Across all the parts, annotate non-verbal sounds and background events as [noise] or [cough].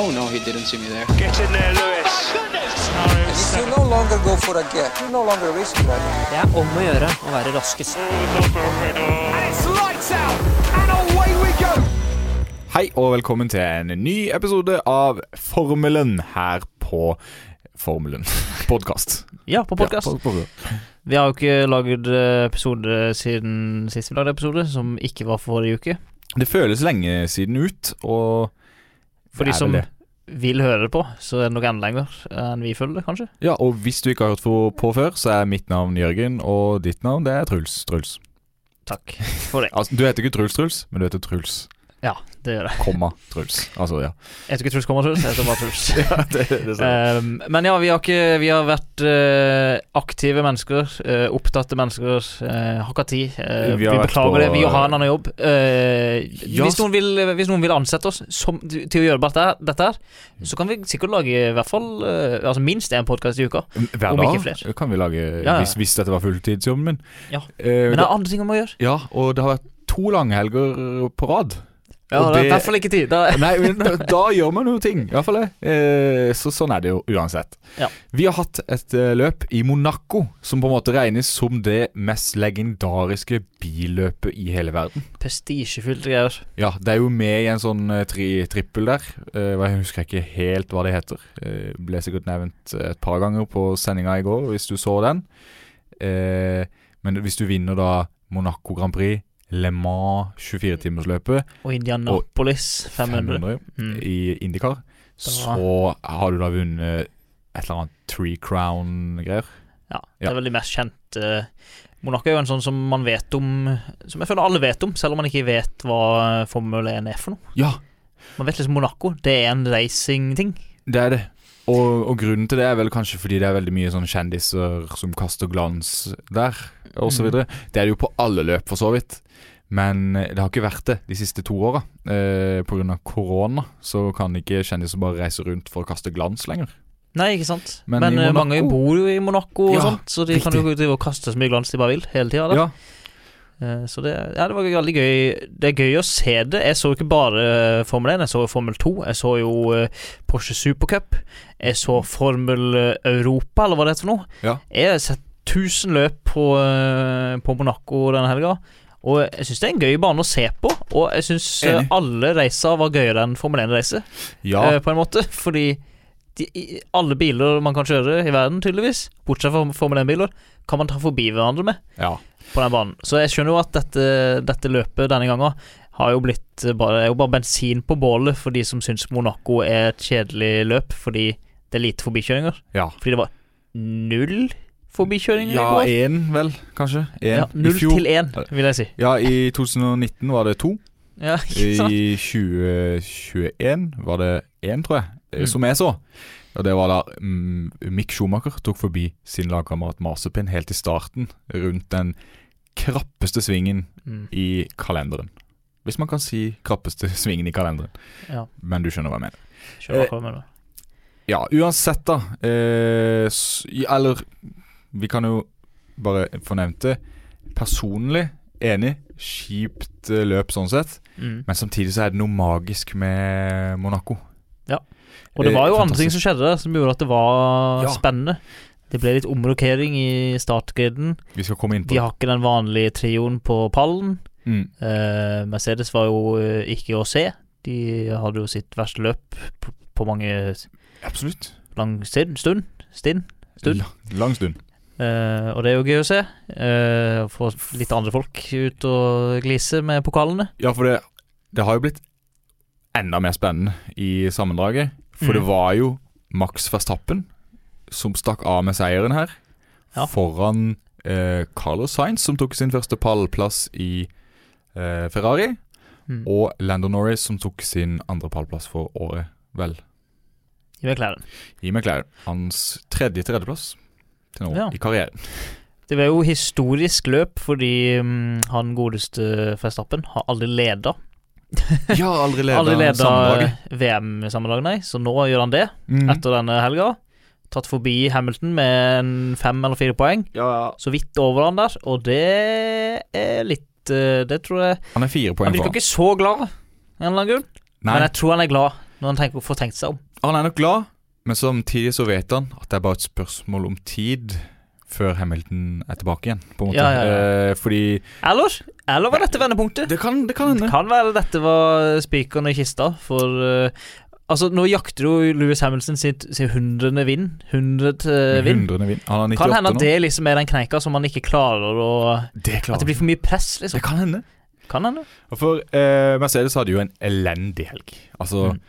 Oh no, he didn't see me there. Get in there, Lewis. You no longer go for a gap, you no longer risk that. Det er om å gjøre å være raskest. Hei og velkommen til en ny episode av Formelen her på Formelen [laughs] podkast. Ja, på podkast. Vi har jo ikke lagd eh, episode siden sist vi lagde episode, som ikke var forrige uke. Det føles lenge siden ut, og For de som det. vil høre det på, så er det nok enda lenger enn vi føler det, kanskje. Ja, og hvis du ikke har hørt på før, så er mitt navn Jørgen, og ditt navn det er Truls. Truls. Takk for det. [laughs] Altså, du heter ikke Truls Truls, men du heter Truls, Ja, det gjør det. komma Truls. Altså, ja. Jeg heter ikke Truls Kommer Truls, jeg heter bare Truls. [laughs] ja det, det Um, men ja, vi har, ikke, vi har vært uh, aktive mennesker, uh, opptatte mennesker. Uh, har ikke tid. Uh, Vi vi, beklager på- det. Vi har en annen jobb. Ja, hvis, noen vil, hvis noen vil ansette oss som, til å gjøre dette, dette her, så kan vi sikkert lage i hvert fall altså minst én podkast i uka. Hver om ikke dag flere. kan vi lage, Ja, ja. Hvis, hvis dette var fulltidsjobben min. Ja. Men det er andre ting man må gjøre. ja, og det har vært to langhelger på rad. Ja, det er i hvert fall ikke tid. [laughs] Nei, men da [laughs] gjør man jo ting. I hvert fall det. Eh, så sånn er det jo uansett. Ja. Vi har hatt et eh, løp i Monaco som på en måte regnes som det mest legendariske billøpet i hele verden. Prestisjefylte greier. Ja, det er jo med i en sånn eh, tri trippel der. Eh, jeg husker ikke helt hva det heter. Eh, ble sikkert nevnt eh, et par ganger på sendinga i går, hvis du så den. Men hvis du vinner da Monaco Grand Prix, Le Mans 24-timersløpet Og Indianapolis 500. 500 Mm. i Indikar så har du da vunnet et eller annet Tree Crown-greier. Ja, det er vel de mest kjente. Monaco er jo en sånn som man vet om Som jeg føler alle vet om, selv om man ikke vet hva Formel 1 er for noe. Ja, Man vet liksom Monaco, det er en racing-ting. det er det. Og, og grunnen til det er vel kanskje fordi det er veldig mye sånn kjendiser som kaster glans der, og så Mm. Det er det jo på alle løp, for så vidt. Men eh, det har ikke vært det de siste to åra. Eh, Pga. korona så kan ikke kjendiser bare reise rundt for å kaste glans lenger. Nei, ikke sant? Men Men, eh, mange bor jo i Monaco og Ja, sånt, så de kan jo riktig. drive og kaste så mye glans de bare vil hele tida. Ja, Eh, Så det, ja, det var veldig gøy. Det er gøy å se det. Jeg så ikke bare eh, Formel 1, jeg så Formel 2. Jeg så jo Porsche Supercup. Jeg så Formel Europa, eller hva det heter for noe. Ja. Jeg har sett 1000 løp på, eh, på Monaco denne helga. Og jeg syns det er en gøy bane å se på. Og jeg syns eh, alle racer var gøyere enn Formel 1-racer, ja. eh, på en måte. [laughs] Fordi de, alle biler man kan kjøre i verden, tydeligvis, bortsett fra Formel 1-biler, kan man ta forbi hverandre med ja. på den banen. Så jeg skjønner jo at dette, dette løpet denne gangen har jo blitt bare, er jo bare bensin på bålet for de som syns Monaco er et kjedelig løp fordi det er lite forbikjøringer. ja. Fordi det var null forbikjøringer Ja, i går. Ja, én, vel, kanskje. En. Ja, null fjor- til én, vil jeg si. Ja, i 2019 var det to. Ja, ikke sant? I 2021 var det én, tror jeg, eh, Mm. som jeg så. Og det var da mm, Mick Schumacher tok forbi sin lagkamerat Marsepin helt i starten, rundt den krappeste svingen Mm, i kalenderen. Hvis man kan si krappeste [laughs] svingen i kalenderen. ja, Men du skjønner hva jeg mener. skjønner hva jeg mener. Ja, uansett, da. Eh, eller Vi kan jo bare få nevnt det. Personlig enig. Kjipt eh, løp sånn sett. Mm. Men samtidig så er det noe magisk med Monaco. Og det var jo Eh, andre ting som skjedde som gjorde at det var Ja. spennende. Det ble litt omrokering i startgriden. Vi skal komme inn på De har ikke den vanlige trioen på pallen. Mm. Eh, Mercedes var jo eh, ikke å se. De hadde jo sitt verste løp på, på mange Absolutt. lang stund. Stund? Stinn? Stund. La- Lang stund. Eh, og det er jo gøy å se. Uh, Få litt andre folk ut og glise med pokalene. Ja, for det, det har jo blitt enda mer spennende i sammendraget. For Mm. det var jo Max Verstappen som stakk av med seieren her. Ja. Foran uh, Carlos Sainz, som tok sin første pallplass i Ferrari. Mm. Og Landon Norris, som tok sin andre pallplass for året, vel, I McLaren. i McLaren. Hans tredje tredjeplass til nå Ja. i karrieren. Det var jo historisk løp fordi um, han godeste Festappen har aldri leda. Ja, aldri leda [laughs] Aldri leda sammendraget. VM-sammendrag, nei. Så nå gjør han det, mm. etter denne helga. Tatt forbi Hamilton med en fem eller fire poeng. Ja, ja. Så vidt over han der, og det er litt eh, Det tror jeg Han er fire Han poeng virker foran. ikke så glad, en eller annen grunn. Nei, Men jeg tror han er glad når han tenker, får tenkt seg om. Han er nok glad, men samtidig så vet han at det er bare et spørsmål om tid før Hamilton er tilbake igjen, på en måte. Ja, ja, ja. Eh, fordi Eller, eller var dette vendepunktet? Det kan, det kan hende. Det Kan være dette var spikeren i kista, for uh, Altså, nå jakter jo Louis Hamilton sitt, sitt hundrende vinn. Hundrede vinn. Vinn. Han har 98 Kan hende at det liksom er den kneika som man ikke klarer å Det At det blir for mye press, liksom. Det kan hende. Kan hende. For eh, Mercedes hadde jo en elendig helg. Altså, Mm.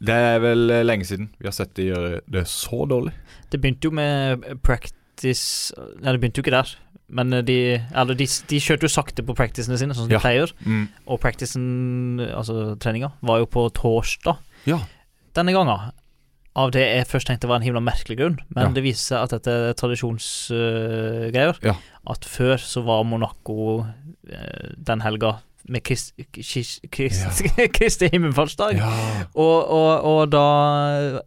Det er vel eh, lenge siden vi har sett de gjøre det så dårlig. Det begynte jo med practice Nei, det begynte jo ikke der. Men de, eller de, de kjørte jo sakte på practicene sine, sånn som Ja. de pleier. Mm. Og practicen, altså treninga, var jo på torsdag Ja. denne gangen. Av det jeg først tenkte var en himla merkelig grunn, men Ja. det viser seg at dette er tradisjonsgreier. Ja. At før så var Monaco uh, den helga med Krist, Krist, Krist, Kristi himmelfartsdag. ja. Og, og, og da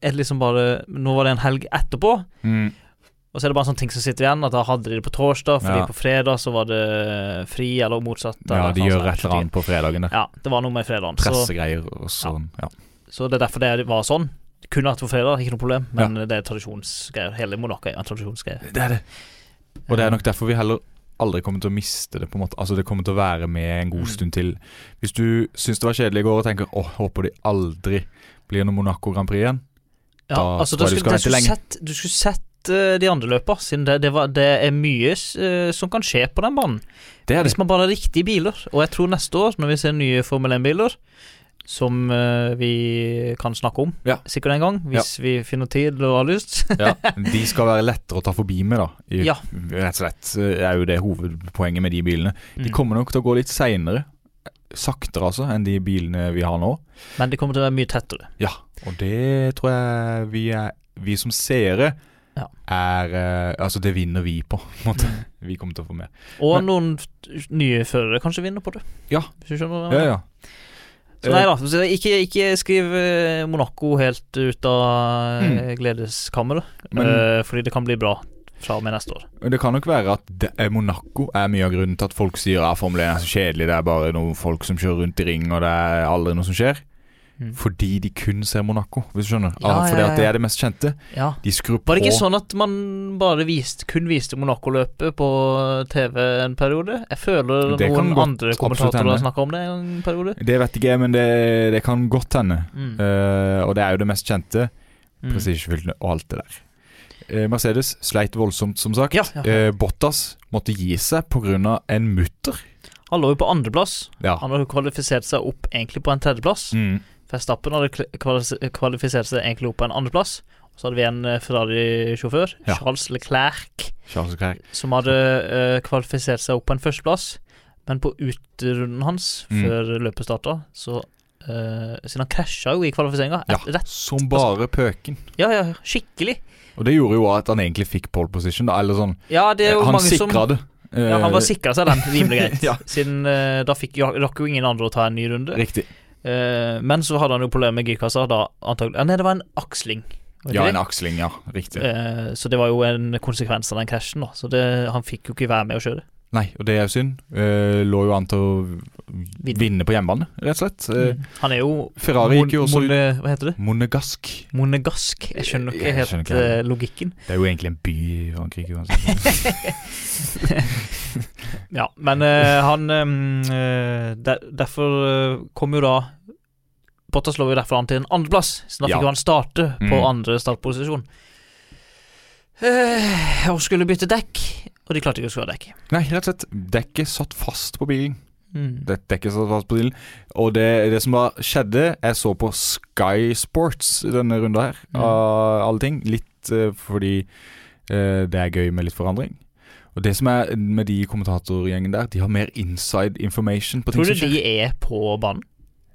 er det liksom bare Nå var det en helg etterpå. Mm. Og så er det bare en sånn ting som sitter igjen, at da hadde de det på torsdag, fordi Ja. på fredag så var det fri, eller motsatt. ja, de gjør et eller annet på fredagen der. Ja, det var noe med fredagen. Pressegreier og sånn. Ja. så det er derfor det var sånn. Kunne vært på fredag, ikke noe problem, men det er tradisjonsgreier. Hele Monaco er en tradisjonsgreie. Det er det. Og det er nok derfor vi heller aldri kommer til å miste det. på en måte Altså Det kommer til å være med en god Mm. stund til. Hvis du syns det var kjedelig i går og tenker åh, håper de aldri blir noe Monaco Grand Prix igjen. Ja, Da altså, tror jeg du skal vente skulle sett, du skulle sett eh, de andre løper, siden det, det, var, det er mye uh, som kan skje på den banen. Det er det. Hvis man bare har riktige biler. Og jeg tror neste år, når vi ser nye Formel 1-biler, som uh, vi kan snakke om Ja. sikkert en gang, hvis vi finner tid og har lyst. [laughs] Ja, [laughs] de skal være lettere å ta forbi med, da. I, Ja. Rett og slett eh, er jo det hovedpoenget med de bilene. De Mm. kommer nok til å gå litt seinere, saktere altså, enn de bilene vi har nå. Men de kommer til å være mye tettere. Ja, og det tror jeg vi er Vi som seere Ja. er uh, Altså, det vinner vi på, [laughs] på en måte. Vi kommer til å få mer. Og Men- noen nye førere kanskje vinner på det. Ja. Hvis du skjønner jeg Ja, ja. Så nei da, så ikke, ikke skriv eh, Monaco helt ut av mm. gledeskammeret. Eh, fordi det kan bli bra fra og med neste år. Det kan nok være at er Monaco er mye av grunnen til at folk sier at Formel 1 er så kjedelig, det er bare noen folk som kjører rundt i ring, og det er aldri noe som skjer. Mm. Fordi de kun ser Monaco, hvis du skjønner. Ja, Ah, fordi ja, ja. at det er det mest kjente. Ja. De skrur på Var det ikke sånn at man bare viste, kun viste Monaco-løpet på TV en periode? Jeg føler Det noen andre kommentatorer har snakka om det en periode. Det vet ikke jeg, men det, det kan godt hende. Mm. Uh, og det er jo det mest kjente. Mm. Prestisjefylt og alt det der. Eh, Mercedes sleit voldsomt, som sagt. Ja, ja. Eh, Bottas måtte gi seg pga. en mutter. Han lå jo på andreplass. Ja. Han hadde kvalifisert seg opp egentlig på en tredjeplass. Mm. Verstappen hadde kvalifisert seg egentlig opp på en andreplass. Så hadde vi en eh, Ferrari-sjåfør, Ja. Charles Charles Leclerc. som hadde uh, kvalifisert seg opp på en førsteplass. Men på uterunden hans, Mm. før løpet starta, så uh, Siden han krasja jo i kvalifiseringa. Ja, Rett som bare pøken. Ja, ja, skikkelig. Og det gjorde jo at han egentlig fikk pole position, da. Eller sånn Ja, Han som sikra det. Ja, han var sikra seg den rimelig [laughs] greit. Ja. Siden uh, da fikk rakk jo ingen andre å ta en ny runde. Riktig. Eh, men så hadde han jo problemer med girkassa, da antagelig Nei, det var en aksling. Ja, en aksling, ja. Riktig. Eh, så det var jo en konsekvens av den krasjen, da. Så det, han fikk jo ikke være med å kjøre. Nei, og det er jo synd. Uh, lå jo an til å Vinne. vinne på hjemmebane, rett og slett. Eh, Mm. Han er jo Ferrari gikk jo også Mon, Hva heter det? Monegask. Monegask. Jeg skjønner ikke Jeg helt skjønner ikke eh, logikken. Det er jo egentlig en by i Frankrike uansett. [laughs] Ja, men uh, han eh, der, Derfor eh, kom jo da Bottas lå jo derfor an til en andreplass, så da fikk Ja. jo han starte på Mm. andre startposisjon. Uh, og skulle bytte dekk, og de klarte ikke å skru av dekket. Nei, rett og slett. Dekket satt fast på bilen. Mm. Det dekket satt fast på bilen. Og det, det som da skjedde Jeg så på Sky Sports denne runda her, Mm. av alle ting. Litt uh, fordi uh, det er gøy med litt forandring. Og det som er med de kommentatorgjengen der, de har mer inside information Tror du de er på banen?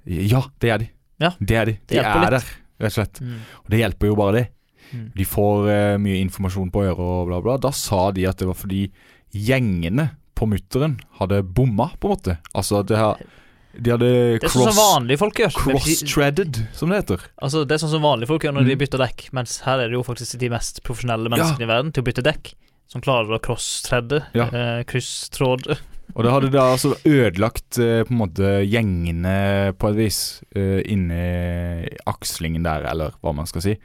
Ja, det er de. Ja, det er de. det De er litt. der, rett og slett. Og det hjelper jo bare det. Mm. De får eh, mye informasjon på øret og bla, bla. Da sa de at det var fordi gjengene på mutteren hadde bomma, på en måte. Altså, det her de hadde Det er sånn cross, som det heter. Altså, det er sånn som vanlige folk gjør når de Mm. bytter dekk, mens her er det jo faktisk de mest profesjonelle menneskene i verden til å bytte dekk, som klarer å cross-tredde, Ja. eh, krysstråde. [laughs] Og det hadde da altså ødelagt eh, på en måte gjengene på et vis eh, inni akslingen der, eller hva man skal si.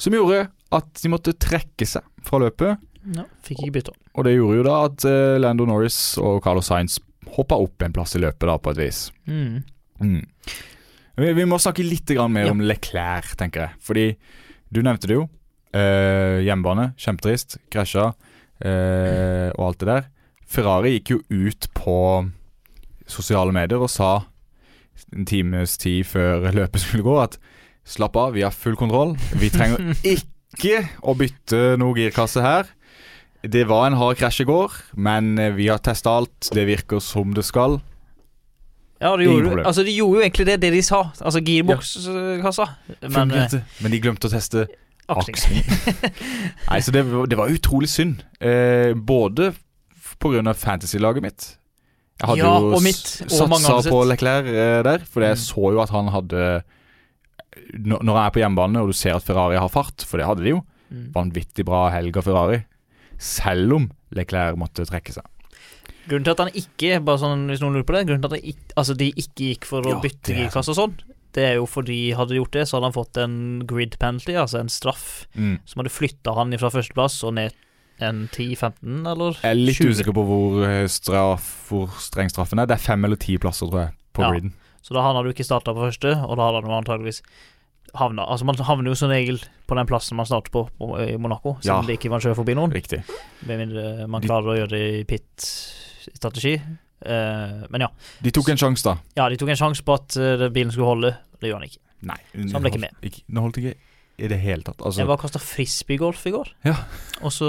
Som gjorde at de måtte trekke seg fra løpet. Ja, fikk ikke bytte. Og det gjorde jo da at eh, Lando Norris og Carlos Sainz hoppa opp en plass i løpet, da, på et vis. Mm. Mm. Vi, vi må snakke litt grann mer Ja. om Leclerc, tenker jeg. Fordi du nevnte det jo. Eh, hjemmebane, kjempetrist. Krasja eh, og alt det der. Ferrari gikk jo ut på sosiale medier og sa en times tid før løpet skulle gå at slapp av, vi har full kontroll. Vi trenger ikke å bytte noe girkasse her. Det var en hard krasj i går, men eh, vi har testa alt. Det virker som det skal. Ja, de gjorde, altså, de gjorde jo egentlig det, det de sa. Altså girbokskassa. Men eh, Men de glemte å teste aksling. [laughs] Nei, så det, det var utrolig synd. Eh, både pga. på grunn av fantasy-laget mitt. Jeg hadde Ja, jo mitt, satsa på. Leclerc eh, der, for jeg Mm. så jo at han hadde Når når han er på hjemmebane, og du ser at Ferrari har fart, for det hadde de jo Mm. Vanvittig bra helg av Ferrari. Selv om Leclerc måtte trekke seg. Grunnen til at han ikke Bare sånn hvis noen lurer på det Grunnen til at ikke, altså, de ikke gikk for å Ja, bytte girkasse og sånn, det er jo fordi hadde de gjort det, så hadde han fått en grid penalty, altså en straff, Mm. som hadde flytta han fra førsteplass og ned en 10-15, eller Jeg er litt 20. usikker på hvor, eh, straff, hvor streng straffen er. Det er fem eller ti plasser, tror jeg, på Ja. griden. Så da hadde han jo ikke starta på første, og da hadde han antageligvis havna Altså Man havner jo som regel på den plassen man starter på, i Monaco, Ja. siden det ikke man kjører forbi noen. Riktig. Med mindre man klarer å gjøre det i pit-strategi. Uh, men ja. De tok en sjanse, da. ja, de tok en sjanse på at uh, bilen skulle holde. Det gjorde han ikke. Nei. Så han ble ikke med. Ikke, den holdt ikke i det hele tatt. Altså, Jeg var kasta frisbeegolf i går, Ja. og så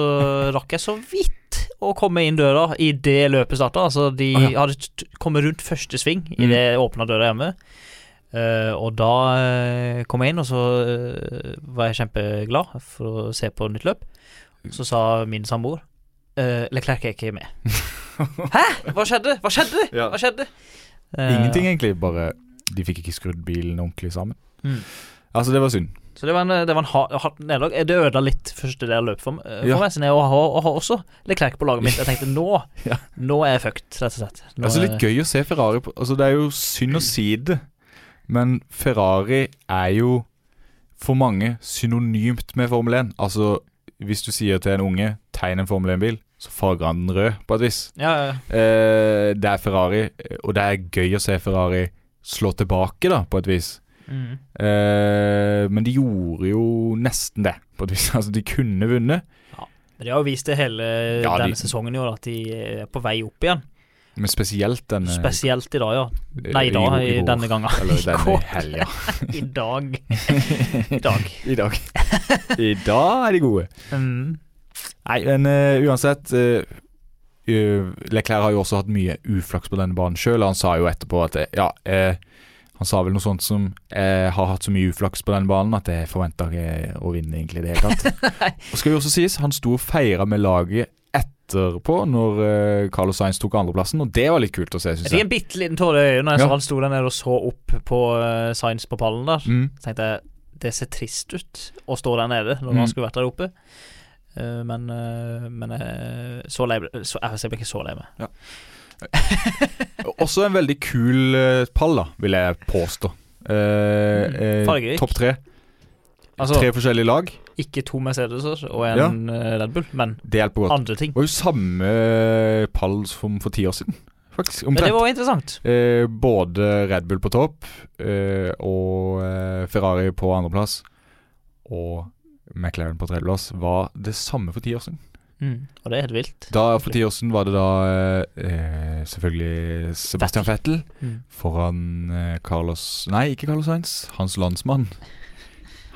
rakk jeg så vidt å komme inn døra i det løpet starta. Altså, de ah, ja. hadde kommet rundt første sving i Mm. det åpna døra hjemme. Eh, og da eh, kom jeg inn, og så uh, var jeg kjempeglad for å se på nytt løp. Så sa min samboer uh, Leclerc er ikke med. [laughs] Hæ?! Hva skjedde? Hva skjedde? Ja. Hva skjedde? Ingenting, egentlig. Bare de fikk ikke skrudd bilen ordentlig sammen. Mm. Altså, det var synd. Så det var en, det var en hard, hardt nederlag. Det ødela litt første del av løpet for, for Ja. meg. Jeg har, og har også Leclerc på laget mitt. Jeg tenkte [laughs] nå Ja. Nå er jeg fucked, rett og slett. Nå er- litt gøy å se Ferrari på Altså, det er jo synd å si det, men Ferrari er jo for mange synonymt med Formel 1. Altså, hvis du sier til en unge 'tegn en Formel 1-bil', så farger han den rød, på et vis. Ja, ja. Eh, det er Ferrari, og det er gøy å se Ferrari slå tilbake, da, på et vis. Mm. Eh, men de gjorde jo nesten det, på et vis. [laughs] Altså, de kunne vunnet, Men de har jo vist det hele Ja, de- denne sesongen i år, at de er på vei opp igjen. Men spesielt denne Spesielt i dag, ja. eh, Nei, i dag, I, i i denne gangen. Eller [laughs] I denne helga. [laughs] I dag. [laughs] I dag. I dag. I dag er de gode. Mm. Nei, men uh, uansett uh, eh, Leclerc har jo også hatt mye uflaks på denne banen sjøl. Han sa jo etterpå at eh, ja uh, Han sa vel noe sånt som Jeg har hatt så mye uflaks på denne banen at jeg forventa ikke å vinne egentlig i det hele tatt. og skal jo også sies, han sto og feira med laget etterpå, når eh, Carlos Sainz tok andreplassen, og det var litt kult å se, Jeg syns fikk en bitte liten tåre i øyet når jeg Ja. han sto der nede og så opp på uh, Sainz på pallen der. Mm. Så tenkte jeg det ser trist ut å stå der nede når Mm. han skulle vært der oppe. Uh, men uh, men uh, så lei ble så, Jeg ble ikke så lei meg. [laughs] Også en veldig kul pall, da, vil jeg påstå. Mm, fargerik. Topp tre. Altså, Tre forskjellige lag. ikke to Mercedeser og en ja. Red Bull, men Det hjelper godt. andre ting. Det var jo samme pall som for ti år siden, faktisk. Men det Omtrent. var interessant. Eh, både Red Bull på topp eh, og eh, Ferrari på andreplass og McLaren på tredjeplass var det samme for ti år siden. Mm. Og det er helt vilt. Da For ti år siden var det da eh, selvfølgelig Sebastian Vettel Mm. foran eh, Carlos Nei, ikke Carlos Sainz. Hans landsmann.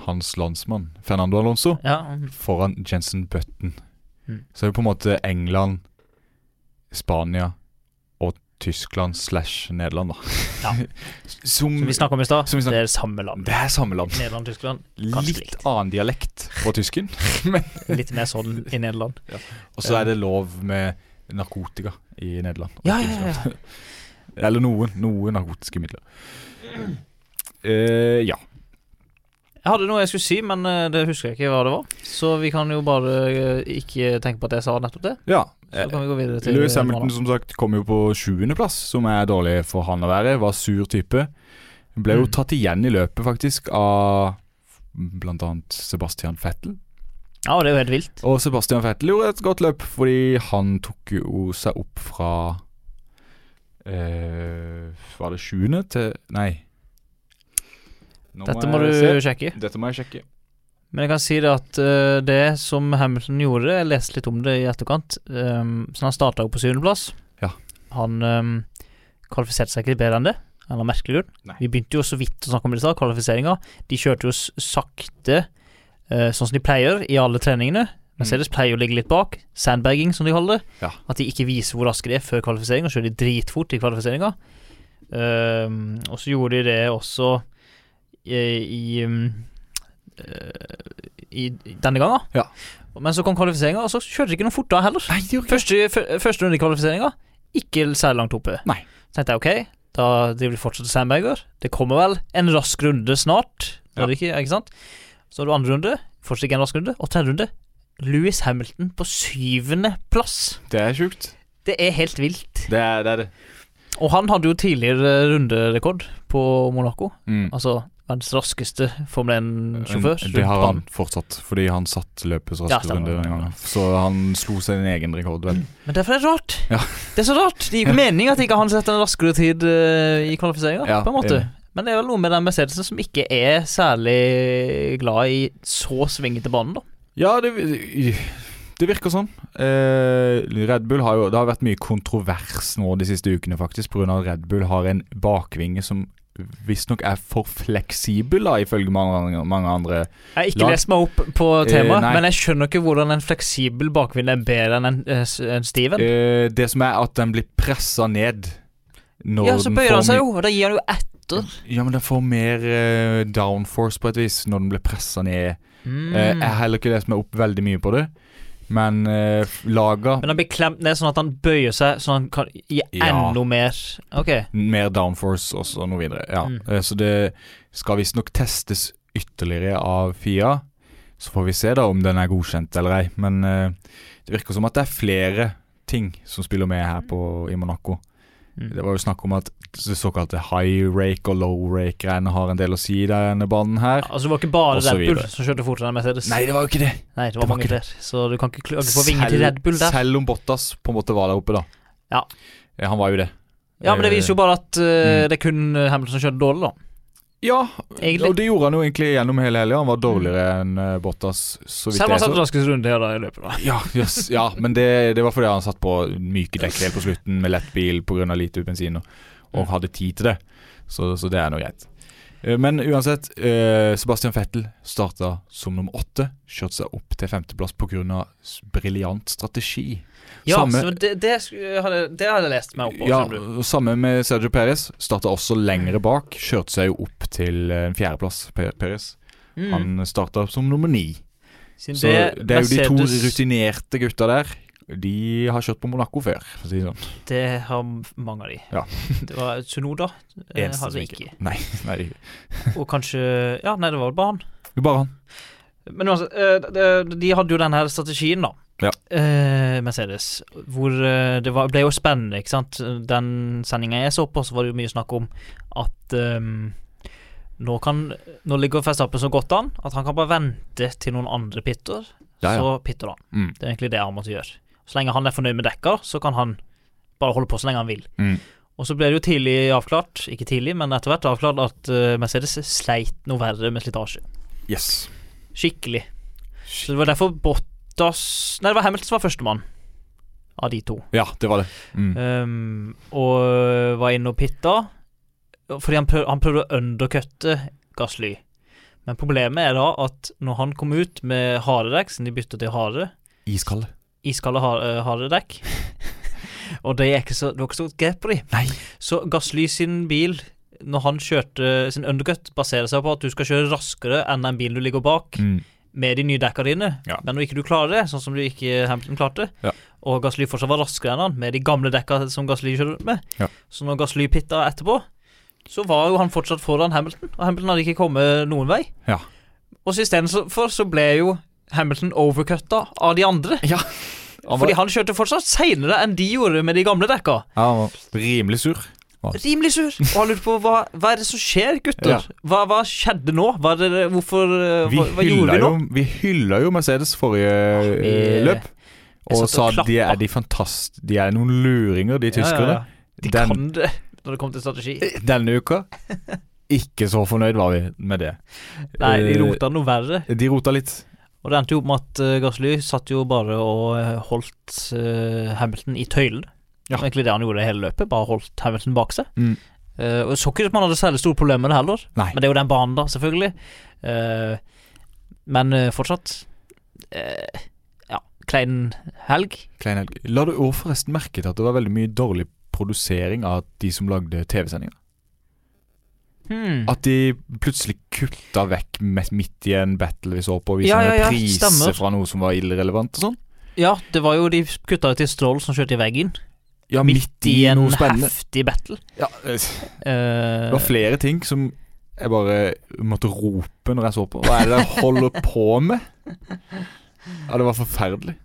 Hans landsmann Fernando Alonso Ja, foran Jensen Button. Mm. Så er det på en måte England, Spania og Tyskland slash Nederland, da. Ja. [laughs] Som, som vi snakka om i stad, det er samme land. Det er samme land. Nederland Tyskland. Litt likt. annen dialekt på tysken. [laughs] Litt mer sånn i Nederland. Og så er det lov med narkotika i Nederland. Ja, Ja, ja. [laughs] Eller noen, noen narkotiske midler. Uh, ja. Jeg hadde noe jeg skulle si, men eh, det husker jeg ikke hva det var. Så vi kan jo bare eh, ikke tenke på at jeg sa nettopp det. ja. Så kan vi gå videre til Louis Hamilton som sagt kom jo på sjuendeplass, som er dårlig for han å være. Var sur type. Ble jo Mm. tatt igjen i løpet, faktisk, av annet Sebastian Fettel. Ja, det er jo helt vilt. Og Sebastian Fettel gjorde et godt løp, fordi han tok jo seg opp fra eh, Var det sjuende til Nei. Nå Dette må du se. sjekke. Dette må jeg sjekke. Men jeg kan si det at uh, det som Hamilton gjorde Jeg leste litt om det i etterkant. Um, så han starta jo på syvendeplass. Ja. Han um, kvalifiserte seg ikke bedre enn det. Eller merkelig grunn. Nei. Vi begynte jo så vidt å snakke om det i stad, kvalifiseringa. De kjørte jo sakte, uh, sånn som de pleier i alle treningene. Mercedes pleier å ligge litt bak. Sandbagging, som de kaller det. Ja. At de ikke viser hvor raske de er før kvalifiseringa, kjører de dritfort i kvalifiseringa. Um, og så gjorde de det også i, i, um, eh, i, denne gangen. Ja. Men så kom kvalifiseringa, og så kjørte de ikke noe fort da heller. Nei, det ikke Første, første runde i kvalifiseringa, ikke særlig langt oppe. Nei. Så tenkte jeg ok, da driver de fortsatt Sandberger. Det kommer vel en rask runde snart. Ja. Ja. Det ikke, ikke sant? Så har du andre runde, fortsatt ikke en rask runde. Og tredje runde, Louis Hamilton på syvende plass. Det er sjukt. Det er helt vilt. Det er det. Er det. Og han hadde jo tidligere runderekord på Monaco. Mm. Altså verdens raskeste Formel 1-sjåfør. Det har han fortsatt, fordi han satt løpets Ja, raskeste stemmer. runde denne gangen. Så han slo sin egen rekord, vel. Men derfor er det rart. Ja. Det er så rart. Det gir jo mening at ikke han setter en raskere tid eh, i kvalifiseringa, Ja, på en måte. Men det er vel noe med den Mercedesen som ikke er særlig glad i så svingete banen, da. Ja, det, det virker sånn. Eh, Red Bull har jo Det har vært mye kontrovers nå de siste ukene, faktisk, pga. at Red Bull har en bakvinge som visstnok er for fleksibel, da, ifølge mange, mange andre. Jeg har ikke Lag- lest meg opp på Eh, temaet, uh, men jeg skjønner ikke hvordan en fleksibel bakvind er bedre enn en, eh, en Steven. Eh, det som er at den blir pressa ned. Når ja, så bøyer den seg jo, og da gir han jo etter. Ja, men den får mer uh, downforce på et vis når den blir pressa ned. Mm. Jeg har heller ikke lest meg opp veldig mye på det, men uh, laga Men han blir klemt ned sånn at han bøyer seg, så han kan gi Ja. enda mer. Ok. mer downforce og så noe videre. Ja. Mm. Eh, Så det skal visstnok testes ytterligere av FIA. Så får vi se da om den er godkjent eller ei. Men eh, det virker som at det er flere ting som spiller med her på, i Monaco. Mm. Det var jo snakk om at det såkalte high rake og low rake-greiene har en del å si i denne banen her. Altså, det var ikke bare Red Bull som kjørte fortere enn Mercedes. Nei, det var jo ikke det! Nei, det var det var mange flere. Så du kan ikke klage på vingen til Red Bull der. selv om Bottas på en måte var der oppe, da. Ja. Eh, Han var jo det. Ja, men det viser jo bare at uh, Mm. det er kun eh, Hamilton som kjørte dårlig, da. Ja, Egentlig. og det gjorde han jo egentlig gjennom hele helga. Han var dårligere enn eh, Bottas, så vidt Selv om han satt raskest runde her da i løpet, da. Ja, yes, ja men det, det var fordi han satt på myke dekk helt på slutten med lett bil pga. lite bensin og, og Mm. hadde tid til det. Så, så det er nå greit. Eh, Men uansett, eh, Sebastian Fettel starta som nummer åtte. Kjørte seg opp til femteplass pga. briljant strategi. Ja, Samme- så det, det, hadde, det hadde jeg lest meg opp på. Ja, Samme med Sergio Perez. Starta også lengre bak. Kjørte seg jo opp til eh, en fjerdeplass, Perez. Mm. Han starta som nummer ni. Så det, er jo de to rutinerte gutta der. De har kjørt på Monaco før, for å si det sånn. Det har mange av de. Ja. [laughs] det var Sunoda. eh, Eneste hadde ikke- ikke. Nei, [laughs] nei, Og kanskje Ja, nei, det var vel bare han. det var bare han. Men uansett, eh, de, de hadde jo den her strategien, da. Ja. Eh, Mercedes. Hvor det var, ble jo spennende, ikke sant. Den sendinga jeg så på, så var det jo mye snakk om at um, nå kan Nå ligger Festappen så godt an at han kan bare vente til noen andre pitter, Ja, ja. så pitter han. Mm. Det er egentlig det han måtte gjøre. Så lenge han er fornøyd med dekka, så kan han bare holde på så lenge han vil. Mm. Og så ble det jo tidlig avklart, ikke tidlig, men etter hvert avklart at eh, Mercedes sleit noe verre med slitasje. Yes. Skikkelig. Så det var derfor Bottas Nei, det var Hamilton som var førstemann av de to. Ja, det var det. Mm. Um, og var inne og pitta fordi han, prøv, han prøvde å undercutte Gassly. Men problemet er da at når han kom ut med harde dekk, siden de bytta til harde, Iskalde. Iskalde har- eh, [laughs] Og det, er ikke så, det var ikke så godt grep på de. Nei. Så Gassly sin bil, når han kjørte sin undercut, baserer seg på at du skal kjøre raskere enn den bilen du ligger bak Mm. med de nye dekka dine. Ja. Men når ikke du klarer det, sånn som du ikke Hamilton klarte, Ja. og Gassly fortsatt var raskere enn han med de gamle dekka som Gassly kjørte med, Ja. så når Gassly pitta etterpå, så var jo han fortsatt foran Hamilton, og Hamilton hadde ikke kommet noen vei. Ja. Og så istedenfor så ble jo Hamilton overcutta av de andre. Ja. Han var, Fordi han kjørte fortsatt seinere enn de gjorde med de gamle dekka. ja, han var rimelig sur. Rimelig sur. Og han lurte på hva, hva er det som skjer, gutter? Ja. Hva, hva skjedde nå? Hva det, hvorfor eh, Vi hva, gjorde vi nå? jo, vi hylla jo Mercedes forrige vi- løp. Og sa at de er, de, fantast, de er noen luringer, de tyskerne. Ja, ja, ja. De Den- kan det når det kommer til strategi. Denne uka [laughs] ikke så fornøyd var vi med det. Nei, de Eh, rota noe verre. De rota litt. Og det endte jo opp med at uh, Gasly satt jo bare og eh, holdt eh, Hamilton i tøylen. Ja. Egentlig det han gjorde hele løpet. Bare holdt Hamilton bak seg. Mm. Uh, og Så ikke ut som han hadde særlig store problemer med det heller. Nei. Men det er jo den banen, da, selvfølgelig. Uh, men uh, fortsatt eh, Ja, klein helg. Klein helg. La du forresten merke til at det var veldig mye dårlig produsering av de som lagde TV-sendinger? Hmm. At de plutselig kutta vekk midt i en battle vi så på, og viste Ja, en ja, ja, priser stemmer. fra noe som var irrelevant og sånn. Ja, det var jo de kutta ut til Stroll som skjøt i veggen. Ja, midt i en noe spennende. heftig battle. Ja, eh, Eh, det var flere ting som jeg bare måtte rope når jeg så på. Hva er det de holder på med? Ja, det var forferdelig.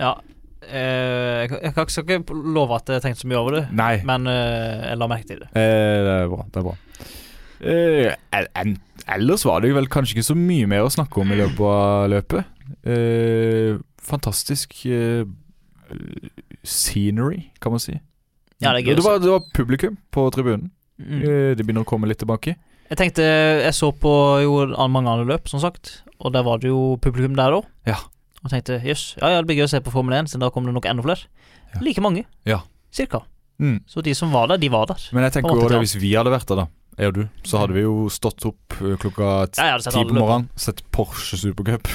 ja. Eh, jeg, kan- skal ikke love at jeg tenkte så mye over det, Nei. men eh, jeg la merke til det. Eh, det er bra. Det er bra. Ellers var det vel kanskje ikke så mye mer å snakke om i løpet av løpet. Fantastisk scenery, kan man si. Ja, det det var, det var publikum på tribunen. Mm. Det begynner å komme litt tilbake. Jeg tenkte Jeg så på jo mange andre løp, som sagt, og der var det jo publikum der òg. Ja. Og tenkte jøss, ja ja, det blir gøy å se på Formel 1, siden da kommer det nok enda flere. Ja. Like mange. Ja. Cirka. Mm. Så de som var der, de var der. Men jeg tenker også hvis vi hadde vært der, da, jeg og du, så hadde vi jo stått opp eh, klokka ti på morgenen, sett Porsche Supercup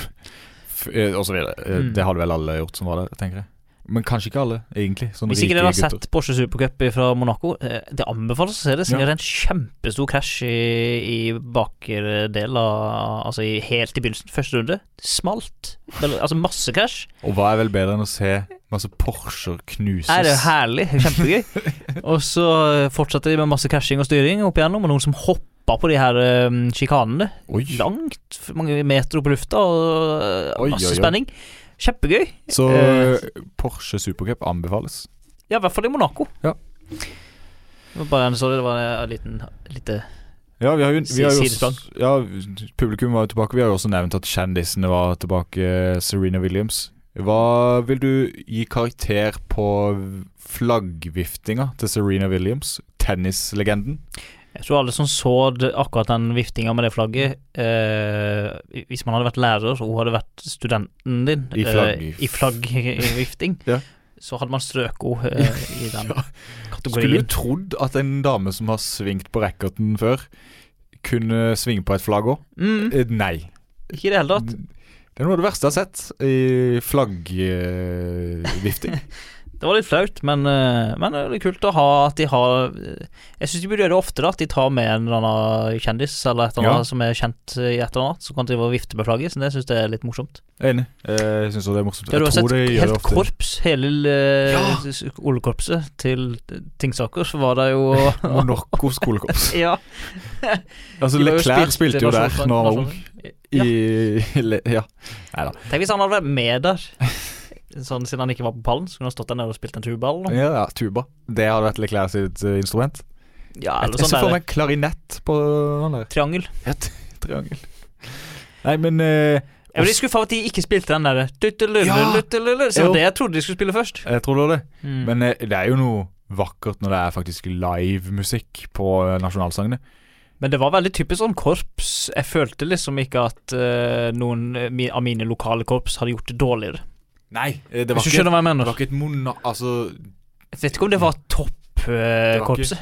eh, og så videre. Eh, Mm. Det hadde vel alle gjort som var der, tenker jeg. Men kanskje ikke alle, egentlig. Hvis ikke dere har gutter. sett Porsche Supercup fra Monaco, eh, det anbefales å se det. Siden Ja. det er en kjempestor krasj i, i bakre del av Altså i, helt i begynnelsen. Første runde. Smalt. Altså masse krasj. Og hva er vel bedre enn å se masse Porscher knuses? Er det er jo herlig. Kjempegøy. [laughs] og så fortsatte de med masse krasjing og styring opp igjennom, og noen som hopper på de her um, sjikanene. Langt mange meter opp i lufta, og eh, Oi, masse oi, oi. spenning. Kjempegøy. Så Eh. Porsche Supercup anbefales. Ja, i hvert fall i Monaco. Ja. Det var bare en, sorry, det var en liten lite Ja, vi har jo, vi har jo også, ja, publikum var jo tilbake. Vi har jo også nevnt at kjendisene var tilbake. Serena Williams. Hva vil du gi karakter på flaggviftinga til Serena Williams? Tennislegenden. Jeg tror alle som så det, akkurat den viftinga med det flagget eh, Hvis man hadde vært lærer og hun hadde vært studenten din I flagg- eh, i flaggvifting, [laughs] Ja. så hadde man strøket henne eh, i [laughs] den Ja. Skulle du trodd at en dame som har svingt på racketen før, kunne svinge på et flagg òg? Mm, Nei. ikke i det hele tatt. Det er noe av det verste jeg har sett i flaggvifting. [laughs] Det var litt flaut, men, eh, men det er litt kult å ha at de har eh, Jeg syns de burde gjøre det oftere, at de tar med en eller annen kjendis eller et eller annet Ja. som er kjent i et eller annet, som kan drive og vifte med flagget. Så det syns jeg er litt morsomt. Enig. Jeg syns også det er morsomt. Det har du Jeg har tror sett helt ofte. korps, hele eh, Ja. skolekorpset til Tingsaker, så var det jo [laughs] [laughs] Monaco skolekorps. Ja. Altså, Leclerc spilte jo der når han var ung. I, [laughs] ja. Nei da. Tenk hvis han hadde vært med der, sånn siden han ikke var på pallen, så kunne han stått der nede og spilt en tuba eller noe. Ja, ja, tuba. Det hadde vært Leclerc sitt uh, instrument. Ja, eller jeg ser sånn for meg klarinett på han der. triangel. Ja, [laughs] triangel. Nei, men uh, Jeg ble skuffa over at de ikke spilte den der Ja. Så det jeg trodde de skulle spille først. Jeg tror det var det. Mm. Men eh, det er jo noe vakkert når det er faktisk livemusikk på eh, nasjonalsangene. Men det var veldig typisk sånn korps. Jeg følte liksom ikke at uh, noen eh, av mine lokale korps hadde gjort det dårligere. Nei, eh, det var, Hvis du ikke, skjønner hva jeg det mener. var ikke et mona... Altså Jeg vet ikke om det var var toppkorpset.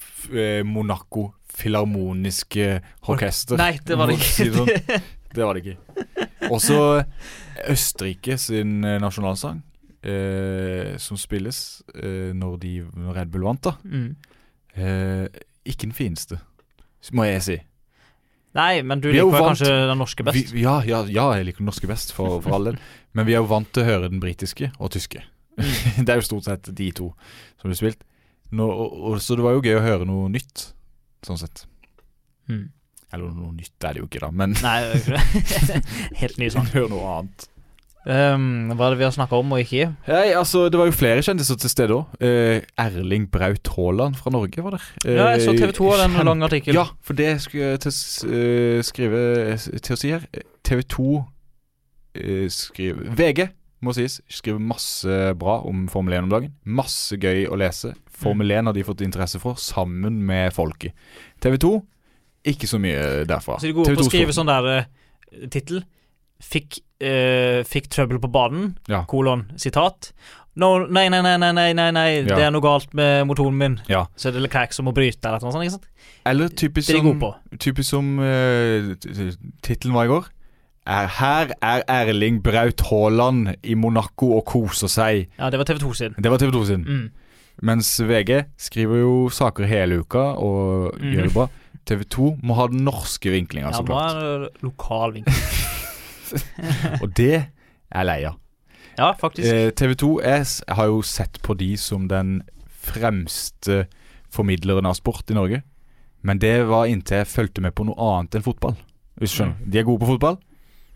f- eh, Monaco Filharmoniske Orkester. Nei, det var det Må si ikke. det sånn. [laughs] Det var det ikke. Også Østerrike sin eh, nasjonalsang, eh, som spilles eh, når, de, når Red Bull vant, da. mm. Eh, ikke den fineste, må jeg si. Nei, men du Vi er jo liker vant- kanskje den norske best. Vi, ja, ja, ja, jeg liker den norske best, for, for all del. [laughs] Men vi er jo vant til å høre den britiske og tyske. Mm. [laughs] det er jo stort sett de to som blir spilt. Nå, og, og, så det var jo gøy å høre noe nytt, sånn sett. Mm. Eller noe nytt er det jo ikke, da, men Nei, [laughs] helt ny sang. Hør noe annet. Um, hva er det vi har snakka om og ikke? Nei, altså, Det var jo flere kjendiser til stede òg. Erling Braut Haaland fra Norge var der. Ja, jeg så TV 2 av den lange artikkelen. Ja, for det skulle jeg til, uh, eh, skrive til å si her. TV 2 eh, skriver VG, må sies, skriver masse bra om Formel 1 om dagen. Masse gøy å lese. Formel 1 har de fått interesse for, sammen med folket. TV 2 ikke så mye derfra. Så de går opp TV2 og skriver sånn der uh, tittel. Fikk, uh, fikk trøbbel på banen, Ja. kolon, sitat. No, nei, nei, nei, nei, nei, nei, nei. Ja. det er noe galt med motoren min. Ja. Så er det Leclerc som må bryte, eller noe sånt. ikke sant? Eller typisk er som, på. typisk som uh, tittelen var i går. Er, her er Erling Braut Haaland i Monaco og koser seg. Ja, det var TV 2 sin. Det var TV 2 sin. Mm. Mens VG skriver jo saker hele uka og mm. gjør det bra. TV 2 må ha den norske vinklinga, så klart. Ja, må ha lokal vinkling. [laughs] Og det er jeg lei av. Ja, faktisk. Eh, TV 2 jeg har jo sett på de som den fremste formidleren av sport i Norge. Men det var inntil jeg fulgte med på noe annet enn fotball. Hvis du skjønner. Mm. De er gode på fotball,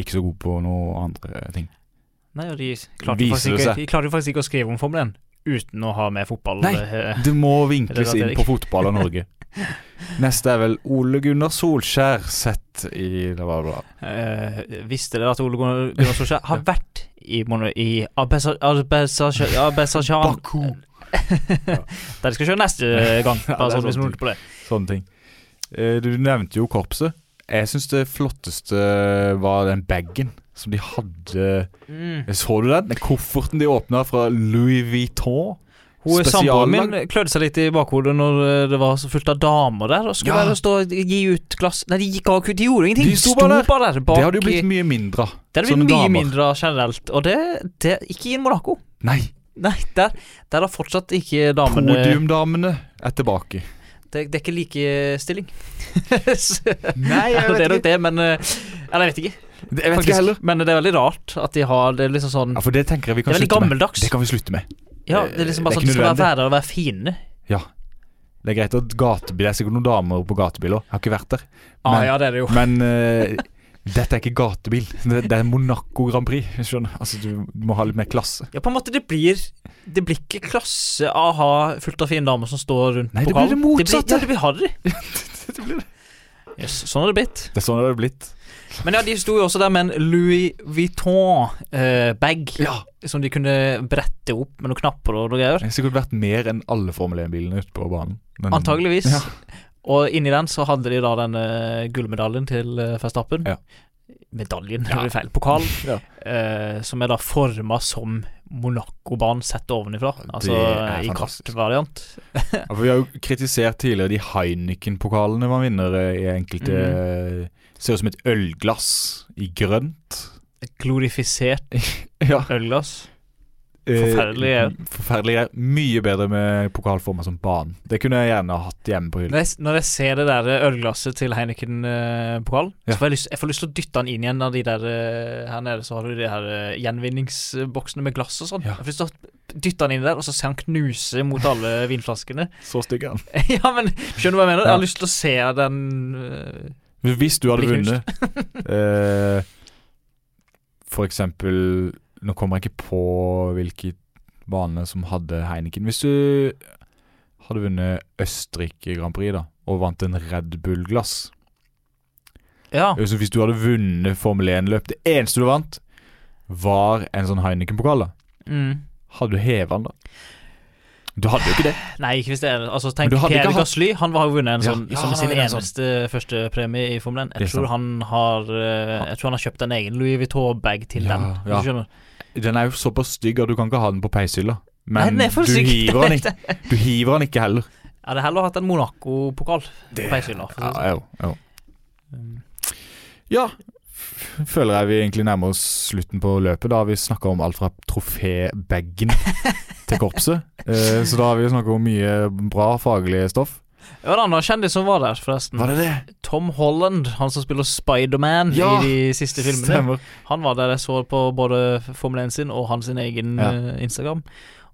ikke så god på noen andre ting. Nei, og de klarte faktisk, ikke- de klarte faktisk ikke å skrive om Formel 1 uten å ha med fotball. Nei. eh, Det må [laughs] vinkles inn på fotball av Norge. Neste er vel Ole Gunnar Solskjær sett i bla, bla. Eh, visste dere at Ole Gunnar Solskjær har vært i, i Abersasjan Baku. [laughs] Der de skal kjøre neste gang. [laughs] Bare sånn hvis noen lurte på det. Sånne ting. Eh, Du nevnte jo korpset. Jeg syns det flotteste var den bagen som de hadde Mm. Så du den? Den kofferten de åpna fra Louis Vuitton. Hun Samboeren min klødde seg litt i bakhodet når eh, det var så fullt av damer der. Og skulle Ja. bare stå og gi ut glass Nei, de gikk av, de gjorde ingenting. De sto bare der. bak Det hadde jo blitt mye mindre av. Det hadde blitt mye damer. mindre generelt. Og det, det Ikke i Monaco. Nei. Nei, der, der er fortsatt ikke damene Podiumdamene er tilbake. Det, det er ikke likestilling. [laughs] Nei, jeg [laughs] det vet er nok ikke. det, men eh, Eller jeg vet ikke. Jeg vet ikke heller. Men det er veldig rart at de har det er liksom sånn Ja, For det tenker jeg vi kan Det veldig slutte med. gammeldags. Det kan vi slutte med. Ja, det er liksom bare er sånn at De skal være der og være fine. Ja. Det er greit at gatebil Det er sikkert noen damer på gatebil òg. Har ikke vært der. Ah, ja, det er det jo. Men eh, [laughs] dette er ikke gatebil. Det, det er Monaco Grand Prix. du Skjønner Altså Du må ha litt mer klasse. Ja, på en måte, det blir Det blir ikke klasse å ha fullt av fine damer som står rundt Nei, det pokalen. blir det motsatte. Det blir, ja, det blir harry. [laughs] det blir det. Yes, sånn har det blitt. Det er sånn det blitt. Men ja, de sto jo også der med en Louis Vuitton-bag Ja som de kunne brette opp med noen knapper og noe greier. Det har sikkert vært mer enn alle Formel 1-bilene ute på banen. Men- Antageligvis. Ja. Og inni den så hadde de da denne gullmedaljen til eh, Verstappen. Ja. Medaljen, Ja. det blir feil. Pokal. [laughs] Ja. eh, som er da forma som Monaco-banen sett ovenifra. Altså i kartvariant. [laughs] Ja, for vi har jo kritisert tidligere de Heineken-pokalene man vinner eh, i enkelte mm. Ser ut som et ølglass i grønt. Glorifisert [laughs] Ja. ølglass. Eh, Forferdelig greier. Forferdelig greier. Mye bedre med pokalformer som banen. Det kunne jeg gjerne hatt hjemme på hyllen. Når jeg, når jeg ser det der ølglasset til Heineken-pokalen, Ja. så får jeg, lyst, jeg får lyst til å dytte den inn igjen av de der eh, Her nede så har du de her eh, gjenvinningsboksene med glass og sånn. Ja. Jeg får lyst til å dytte den inn der, og så ser han knuse mot alle [laughs] vinflaskene. Så stygg er han. [laughs] ja, men skjønner du hva jeg mener? Jeg har lyst til å se den uh, Hvis du hadde vunnet uh, [laughs] For eksempel Nå kommer jeg ikke på hvilke baner som hadde Heineken. Hvis du hadde vunnet Østerrike Grand Prix da og vant en Red Bull-glass Ja. Så Hvis du hadde vunnet Formel 1-løp Det eneste du vant, var en sånn Heineken-pokal. da Mm. Hadde du heva den, da? Du hadde jo ikke det. [sighs] Nei, ikke hvis det er Altså, tenk Per Gasly. Han har jo vunnet en sånn ja, som sin eneste sånn. førstepremie i Formel 1. Er Jeg tror han har eh, Jeg tror han har kjøpt en egen Louis Vuitton-bag til Ja, den. Ja. Den er jo såpass stygg at du kan ikke ha den på peishylla. Men Nei, den er for du, syk. hiver den ikke, [laughs] du hiver den ikke heller. Jeg hadde heller hatt en Monaco-pokal på peishylla. Ja, sånn. jo, jo. Um, Ja, føler jeg vi egentlig nærmer oss slutten på løpet. Da har vi snakka om alt fra trofébagen [laughs] til korpset. Eh, så da har vi snakka om mye bra faglig stoff. Var en annen kjendis som var der, forresten. Var det det? Tom Holland, han som spiller Spiderman Ja, i de siste filmene. Stemmer. Han var der jeg så på både Formel 1 sin og hans egen Ja. eh, Instagram.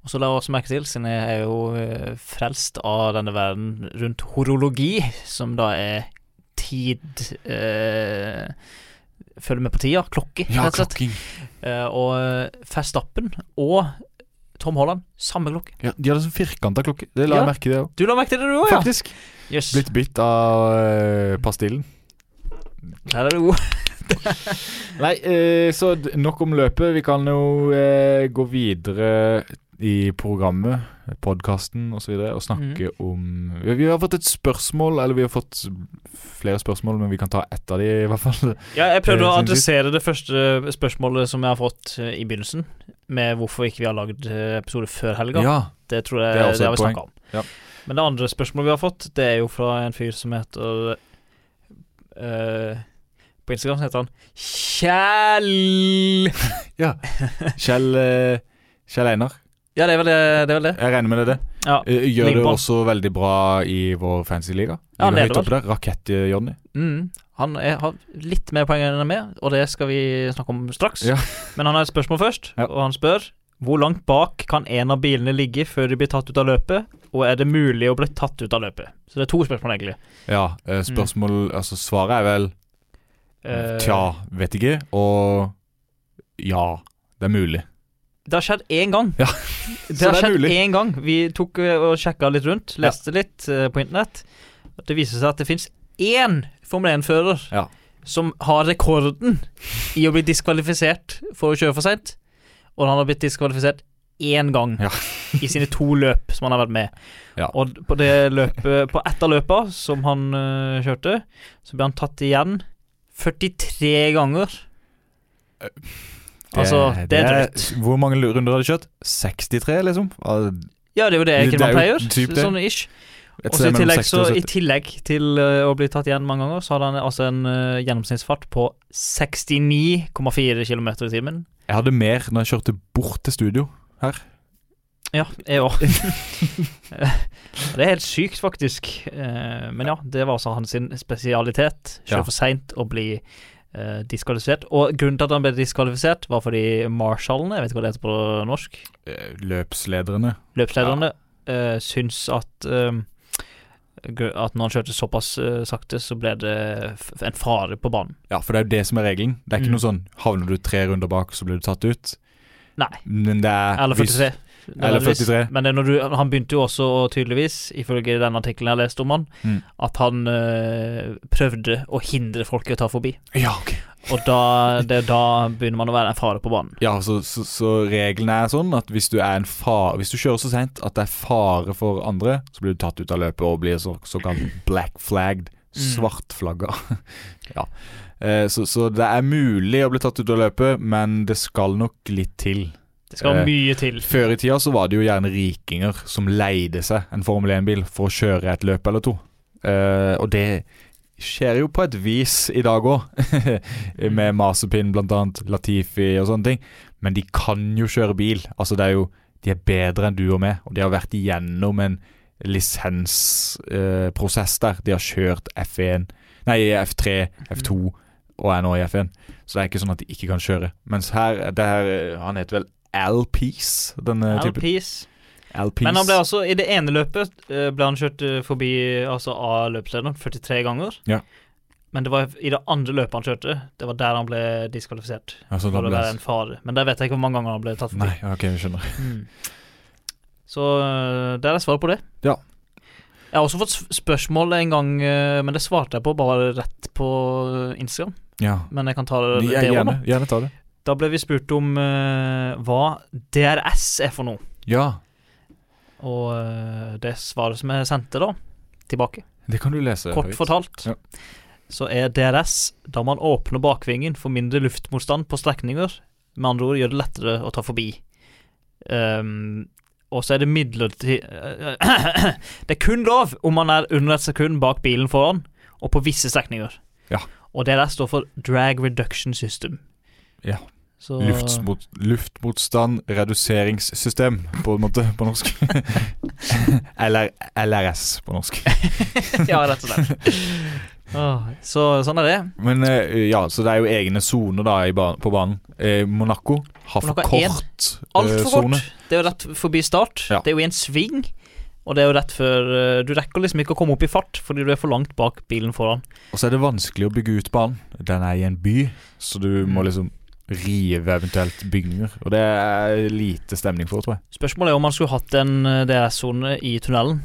Og så la jeg også merke til, siden jeg er jo eh, frelst av denne verden rundt horologi, som da er tid eh, Følger med på tida. Klokke, Ja, rett og slett. Eh, og Festappen og Tom Holland, samme klokke. Ja, de hadde sånn firkanta klokke. Det la Ja. jeg merke til, det òg. Du la merke til det, du òg, ja? Faktisk. Yes. Blitt bitt av uh, pastillen. Der er du god. [laughs] Nei, eh, så nok om løpet. Vi kan jo eh, gå videre i programmet, podkasten osv., og, og snakke om vi, vi har fått et spørsmål, eller vi har fått flere spørsmål, men vi kan ta ett av de i hvert fall. Ja, jeg prøvde Eh, å adressere det første spørsmålet som jeg har fått eh, i begynnelsen, med hvorfor ikke vi har lagd eh, episode før helga. Ja. Det tror jeg Det er det, har vi snakka om. Ja. Men det andre spørsmålet vi har fått, det er jo fra en fyr som heter uh, På Instagram heter han Kjell [laughs] Kjell, uh, Kjell Einar. Ja, det er vel det. det, er vel det. Jeg regner med det. det. Ja. Eh, Gjør det også veldig bra i vår fancy-liga. Ja, han leder vel. Rakett-Johnny. Mm. Han er, har litt mer poeng enn meg, og det skal vi snakke om straks. Ja. [laughs] Men han har et spørsmål først, og han spør hvor langt bak kan en av bilene ligge før de blir tatt ut av løpet, og er det mulig å bli tatt ut av løpet? Så det er to spørsmål, egentlig. Ja, spørsmål spørsmål Altså, svaret er vel Eh, tja, vet ikke, og ja, det er mulig. Det har skjedd én gang. Ja, [laughs] det har det skjedd mulig. én gang. Vi tok eh, og sjekka litt rundt, leste litt eh, på internett. Det viser seg at det fins én Formel 1-fører Ja. som har rekorden i å bli diskvalifisert for å kjøre for seint. Og han har blitt diskvalifisert én gang Ja. i sine to løp som han har vært med. Ja. Og på det løpet På ett av løpa som han uh, kjørte, så ble han tatt igjen 43 ganger. Altså, det er drøyt. Hvor mange runder har du kjørt? 63, liksom? Ja, det er jo det Det ikke man jo pleier. Sånn ish. Og så i tillegg, så, I tillegg til uh, å bli tatt igjen mange ganger, så hadde han altså en uh, gjennomsnittsfart på 69,4 km i timen. Jeg hadde mer når jeg kjørte bort til studio her. Ja, jeg òg. [laughs] det er helt sykt, faktisk. Uh, Men ja, det var altså hans sin spesialitet. Kjøre for seint og bli eh, diskvalifisert. Og grunnen til at han ble diskvalifisert, var fordi marshallene, jeg vet ikke hva det heter på norsk, Løpslederne. Løpslederne. løpslederne, eh, syns at eh, at når han kjørte såpass uh, sakte, så ble det en fare på banen. Ja, for det er jo det som er regelen. Det er ikke Mm. noe sånn havner du tre runder bak, så blir du tatt ut. Nei. Men det er Eller hvis- 43. Eller 43. Men du, han begynte jo også tydeligvis, ifølge den artikkelen jeg leste om han, Mm. at han øh, prøvde å hindre folk i å ta forbi. Ja, ok. Og da, det, da begynner man å være en fare på banen. Ja, så, så, så reglene er sånn at hvis du er en fare Hvis du kjører så seint at det er fare for andre, så blir du tatt ut av løpet og blir så, såkalt black flagged. Mm. Svartflagga. [laughs] ja. Eh, så, så det er mulig å bli tatt ut av løpet, men det skal nok litt til. Det skal Eh, mye til. Før i tida så var det jo gjerne rikinger som leide seg en Formel 1-bil for å kjøre et løp eller to. Eh, og det skjer jo på et vis i dag òg, [laughs] med Masepin blant annet, Latifi og sånne ting. Men de kan jo kjøre bil. Altså det er jo De er bedre enn du og meg, og de har vært igjennom en lisensprosess der. De har kjørt F1, nei F3, F2 og er nå i F1. Så det er ikke sånn at de ikke kan kjøre. Mens her, det her Han heter vel Al Peace, denne typen. Alpis. Al Peace. Men han ble altså, i det ene løpet eh, ble han kjørt eh, forbi altså av løpslederen 43 ganger. Ja. Men det var i det andre løpet han kjørte, det var der han ble diskvalifisert. altså, For da å ble... være en fare. Men der vet jeg ikke hvor mange ganger han ble tatt forbi. Nei, ok, jeg skjønner. Mm. Så øh, der er svaret på det. Ja. Jeg har også fått spørsmål en gang, men det svarte jeg på bare rett på Instagram. Ja. Men jeg kan ta det, det gjerne, gjerne ta det. Da ble vi spurt om uh, hva DRS er for noe. Ja, Og uh, det svaret som jeg sendte da, tilbake, det kan du lese. kort høyt. fortalt, Ja. så er DRS da man åpner bakvingen for mindre luftmotstand på strekninger. Med andre ord gjør det lettere å ta forbi. Um, og så er det midlertidig [coughs] Det er kun lov om man er under et sekund bak bilen foran, og på visse strekninger. Ja. Og DRS står for Drag Reduction System. Ja. Så, Luftmot, luftmotstand reduseringssystem, på en måte, på norsk. [laughs] Eller LRS på norsk. [laughs] ja, rett og slett. Så sånn er det. Men eh, ja, så det er jo egne soner da i ba på banen. Eh, Monaco har for Monaco er kort eh, Altfor sone. kort. Det er jo rett forbi start. Ja. Det er jo i en sving. Og det er jo rett før Du rekker liksom ikke å komme opp i fart fordi du er for langt bak bilen foran. Og så er det vanskelig å bygge ut banen. Den er i en by, så du må Mm. liksom rive eventuelt bygninger. Og det er lite stemning for, tror jeg. Spørsmålet er om man skulle hatt en eh, DS-sone i tunnelen.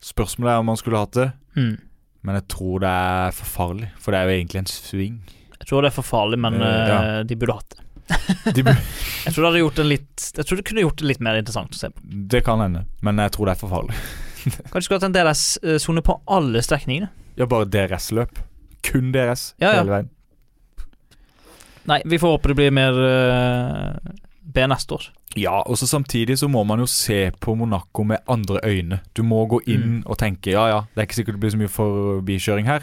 Spørsmålet er om man skulle hatt det, Mm. men jeg tror det er for farlig. For det er jo egentlig en sving. Jeg tror det er for farlig, men uh, ja. de burde hatt det. [laughs] De bu- [laughs] Jeg tror det hadde gjort en litt Jeg tror det kunne gjort det litt mer interessant å se på. det kan hende, men jeg tror det er for farlig. [laughs] Kanskje skulle hatt en DRS-sone på alle strekningene. Ja, bare DRS-løp. Kun DRS Ja, ja. hele veien. Nei, vi får håpe det blir mer uh, B neste år. Ja, og så samtidig så må man jo se på Monaco med andre øyne. Du må gå inn Mm. og tenke ja ja, det er ikke sikkert det blir så mye forbikjøring her,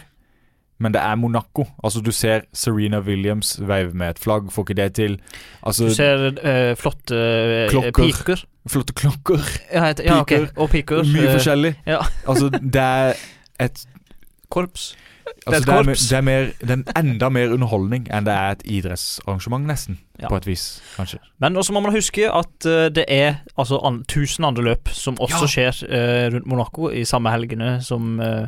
men det er Monaco. Altså, du ser Serena Williams veive med et flagg, får ikke det til. Altså, Du ser eh, flotte Klokker. piker. flotte klokker. Ja, het- ja, ok. Okay. Og piker. Mye forskjellig. ja. Altså, det er et Korps. Altså, et det, er, korps. det, er mer, det er enda mer underholdning enn det er et idrettsarrangement, nesten. Ja. På et vis, kanskje. Men også må man huske at uh, det er altså an, tusen andre løp som også Ja. skjer uh, rundt Monaco i samme helgene som, uh,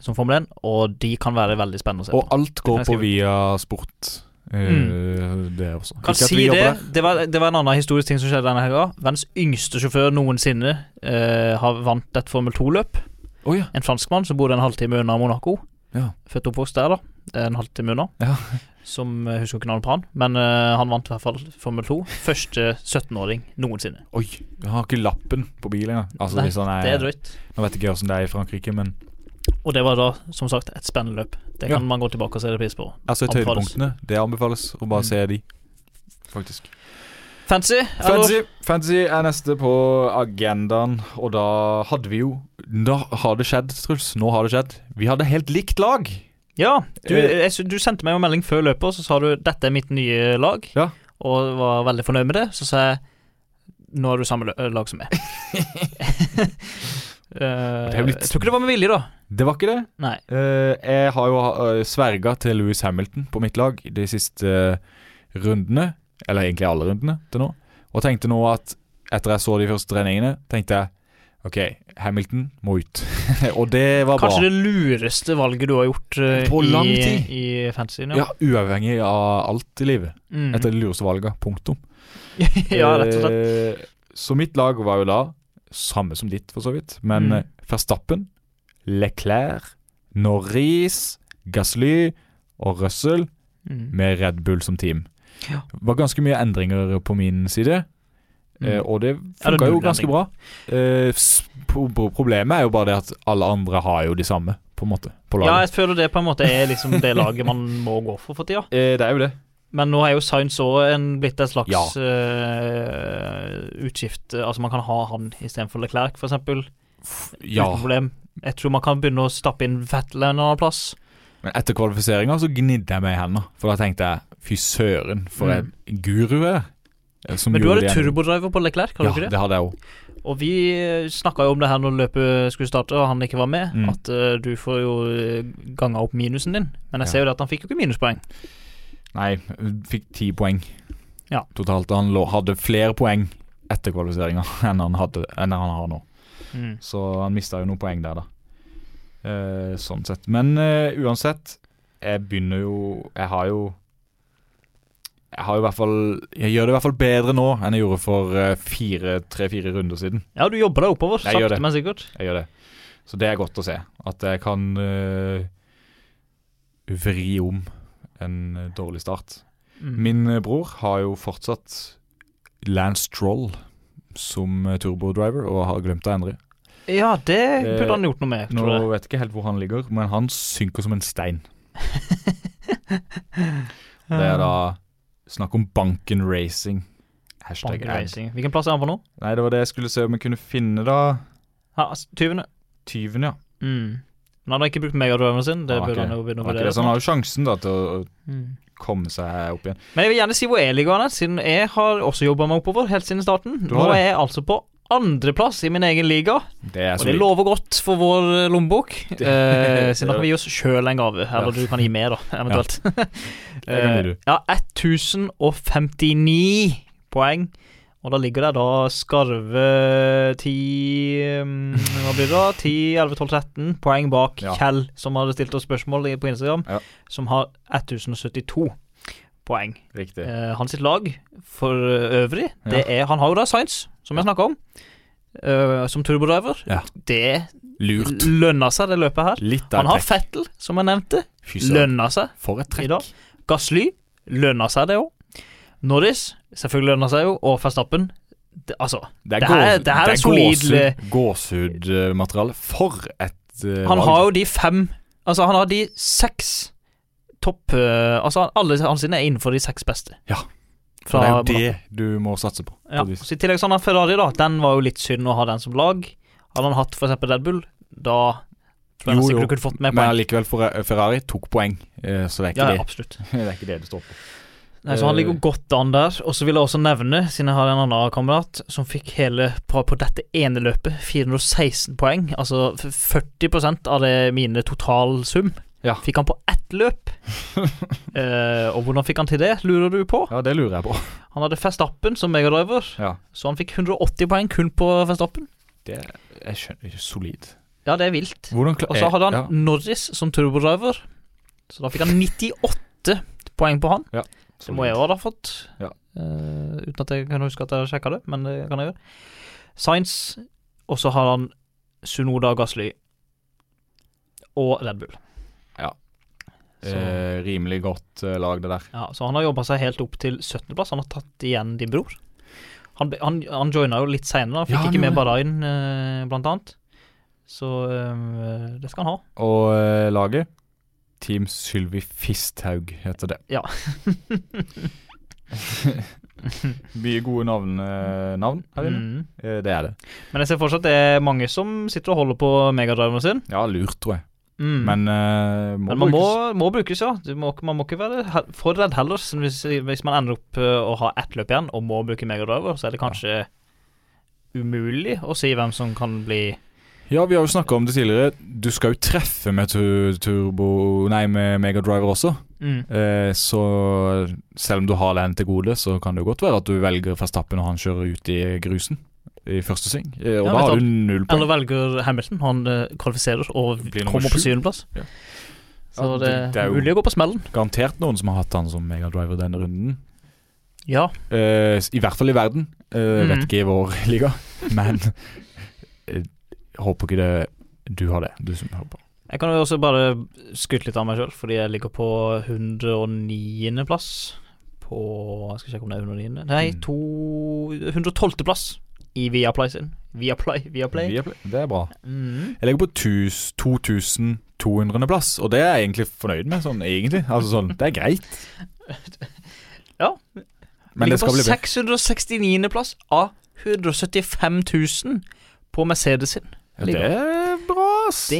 som Formel 1, og de kan være veldig spennende å se Og alt går på via sport. Mm. Det også. Kan Ikke si det. Det var, det var en annen historisk ting som skjedde denne helga. Verdens yngste sjåfør noensinne har vant et Formel 2-løp. Oh, ja. En franskmann som bodde en halvtime unna Monaco. Ja. Født og oppvokst der, da. En halvtime unna. Ja. Som jeg husker ikke navnet på han, men uh, han vant i hvert fall Formel 2. Første 17-åring noensinne. Oi, jeg har ikke lappen på bilen engang. Altså, Nei, han er, Det er drøyt. Nå vet ikke jeg hvordan det er i Frankrike, men Og det var da, som sagt, et spennende løp. Det Ja. kan man gå tilbake og se det pris på. altså et høydepunktene, det anbefales å bare Mm. se de, faktisk. Fancy? Fancy, Fancy er neste på agendaen, og da hadde vi jo Da har det skjedd, Truls. Nå har det skjedd. Vi hadde helt likt lag. Ja, du, Eh. jeg, du sendte meg en melding før løpet, og så sa du 'dette er mitt nye lag', Ja. og var veldig fornøyd med det. Så sa jeg 'nå har du samme lag som meg'. [laughs] [laughs] uh, er Jeg tror ikke det var med vilje, da. Det var ikke det. Nei. Uh, jeg har jo sverga til Louis Hamilton på mitt lag de siste eh, rundene. Eller egentlig alle rundene til nå. Og tenkte nå at etter jeg så de første treningene, tenkte jeg OK, Hamilton må ut. [laughs] og det var Kanskje bra. det lureste valget du har gjort eh, På lang i, tid. i fantasyen. Ja, uavhengig av alt i livet. Mm. Etter de lureste valget. Punktum. [laughs] ja, rett og slett. Eh, så mitt lag var jo da samme som ditt, for så vidt. Men Mm. eh, Verstappen, Leclerc, Norris, Gasly og Russell Mm. med Red Bull som team. Ja. Det var ganske mye endringer på min side, Mm. eh, og det funka jo ganske bra. Eh, problemet er jo bare det at alle andre har jo de samme, på en måte, på Ja, jeg føler det på en måte er liksom det laget man må gå for for tida. Eh, det er jo det. Men nå er jo Science òg blitt et slags Ja. uh, utskift Altså Man kan ha han istedenfor Leclerc, f.eks. Ja, Uten problem. Jeg tror man kan begynne å stappe inn Vettel en annen plass. men etter kvalifiseringa så gnidde jeg meg i hendene, for da tenkte jeg fy søren, for Mm. en guru jeg er. Eh, Men du hadde turbodriver på Leclerc, har Ja, du ikke det? Ja, det hadde jeg òg. Og vi snakka jo om det her når løpet skulle starte og han ikke var med, Mm. at uh, du får jo uh, ganga opp minusen din. Men jeg Ja. ser jo det at han fikk jo ikke minuspoeng. Nei, fikk ti poeng Ja. totalt. Han lå, hadde flere poeng etter kvalifiseringa [laughs] enn han, hadde, enn han har nå. Mm. Så han mista jo noen poeng der, da. Uh, sånn sett. Men uh, uansett, jeg begynner jo Jeg har jo Jeg har i hvert fall Jeg gjør det i hvert fall bedre nå enn jeg gjorde for eh, fire, tre-fire runder siden. Ja, du jobber deg oppover, Jeg sakte, men sikkert. Jeg gjør det. Så det er godt å se. At jeg kan uh, vri om en eh, dårlig start. Mm. Min eh, bror har jo fortsatt Lance Troll som eh, turbodriver, og har glemt å endre. Ja, det Eh, burde han gjort noe med, Nå jeg. vet jeg ikke helt hvor han ligger, men han synker som en stein. [laughs] Det er da snakk om Banken Racing. Hashtag Banken. Racing. Hvilken plass er han på nå? Nei, det var det jeg skulle se om jeg kunne finne, da. Ha, tyvene 20. Ja. Mm. Men han har ikke brukt megadriveren sin. Det ah, har burde han jo begynne å vurdere. så han har jo sjansen da til å å Mm. komme seg opp igjen. Men jeg vil gjerne si hvor jeg ligger an, siden jeg har også jobba meg oppover helt siden starten. Du Nå er jeg altså på andreplass i min egen liga, Det er og det lover godt for vår eh, lommebok. Eh, siden da kan vi gi oss sjøl en gave, eller Ja. du kan gi mer, da, eventuelt. Du. [laughs] Eh, ja, 1059 poeng. Og da ligger det da skarve 10 mm, Hva blir det da? 10, 11, 12, 13 poeng bak Ja. Kjell, som hadde stilt oss spørsmål på Instagram, Ja. som har 1072 poeng. Riktig. Eh, hans lag for øvrig, det er Han har jo da Science, som jeg snakka om, eh, som turbodriver. Ja. Det Lurt. lønner seg, det løpet her. Litt Han av har et trekk. Fettel, som jeg nevnte. Lønner seg For et trekk. Gassly lønner seg, det òg. Norris selvfølgelig lønner seg jo, og Verstappen det, Altså, Det Det her- det her er solid, Gåsehudmateriale. For et uh, han har jo de fem Altså, han har de seks topp uh, Altså, alle hans sine er innenfor de seks beste. Ja. For det er jo det du må satse på. Ja. Så I tillegg så han har Ferrari, da. Den var jo litt synd å ha den som lag. Hadde han hatt f.eks. Red Bull, da tror jeg Jo, jo. kunne fått med Men poeng. allikevel, Fer- Ferrari tok poeng, eh, så det er ikke, Ja, ja, det. absolutt. [laughs] det er ikke det det står på. Nei, så han ligger godt an der. Og så vil jeg også nevne, siden jeg har en annen kamerat som fikk hele på, på dette ene løpet 416 poeng, altså 40% av det mine totalsum, Ja. fikk han på ett løp. [laughs] eh, og hvordan fikk han til det, lurer du på? Ja, det lurer jeg på. [laughs] Han hadde Festappen som megadriver, Ja, så han fikk 180 poeng kun på Festappen. det er solid. Ja, det er vilt. Og så hadde han ja, Norris som turbodriver, så da fikk han 98 poeng på han. Det må jeg òg ha fått, Ja. uh, uten at jeg kan huske at jeg sjekka det, men det kan jeg gjøre. Science, og så har han Sunoda Gassly og Red Bull. Ja. eh, rimelig godt uh, lag, det der. ja, så han har jobba seg helt opp til 17.-plass. Han har tatt igjen din bror. Han, han, han joina jo litt seinere, fikk Ja, ikke med Bahrain, eh, blant annet. Så eh, det skal han ha. Og eh, laget Team Sylvi Fisthaug heter det. Ja. [laughs] Mye gode navn, eh, navn her inne. Mm. Det er det. Men jeg ser fortsatt det er mange som sitter og holder på megadriveren sin. Ja, lurt, tror jeg. Mm. Men, uh, må Men man må, brukes. må brukes, ja. Du må, man må ikke være for redd heller. Hvis, hvis man ender opp å ha ett løp igjen og må bruke megadriver, så er det kanskje umulig å si hvem som kan bli Ja, vi har jo snakka om det tidligere. Du skal jo treffe med tu turbo Nei, med megadriver også. mm. Eh, så selv om du har den til gode, så kan det jo godt være at du velger Verstappen når han kjører ut i grusen i første sving. Eh, og Ja, da har du null poeng. Eller velger Hamilton. Han eh, kvalifiserer og kommer på syvendeplass. Ja. Så Ja, det, det- er jo- mulig å gå på smellen. Garantert noen som har hatt han som megadriver denne runden. Ja. Eh, I hvert fall i verden. Mhm. Vet ikke i vår [laughs] liga, men håper ikke det du har det, du som hører på. Jeg kan jo også bare skryte litt av meg sjøl, fordi jeg ligger på 109. plass på Jeg skal sjekke om det er 109. Nei, Mm. to 112. plass i Viaplay sin. Viaplay, Viaplay. Viaplay, Det er bra. Mm. Jeg ligger på 2200. plass, og det er jeg egentlig fornøyd med, sånn egentlig. Altså sånn, Det er greit. [laughs] Ja. Men ligger det skal på bli bedre. 669. plass av 175 000 på Mercedes sin. Ja, det er bra, ass. Det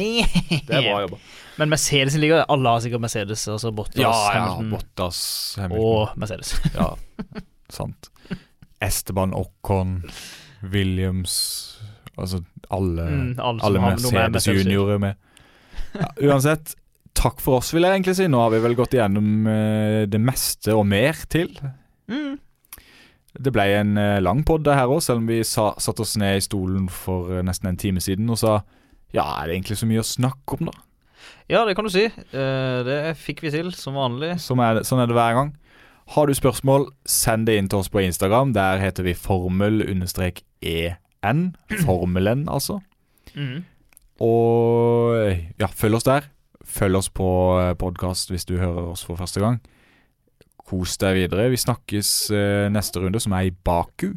Det er bra jobba. Men Mercedes ligger Alle har sikkert Mercedes, altså Bottas, Ja, ja. Hamilton Bottas, Hamilton. og Mercedes. [laughs] Ja, sant. Esteban Ocon, Williams Altså alle, Mm, alle alle Mercedes Mercedes juniorer med. Ja, uansett, takk for oss, vil jeg egentlig si. Nå har vi vel gått igjennom eh, det meste og mer til. Mm. Det ble en eh, lang podd her òg, selv om vi sa, satt oss ned i stolen for eh, nesten en time siden og sa ja, er det egentlig så mye å snakke om, da? Ja, det kan du si. Eh, det fikk vi til, som vanlig. Som er, det- sånn er det hver gang. Har du spørsmål, send det inn til oss på Instagram. Der heter vi formel-en. Formelen, altså. Mm. Og ja, følg oss der. Følg oss på podkast hvis du hører oss for første gang. Kos deg videre. Vi snakkes eh, neste runde, som er i Baku.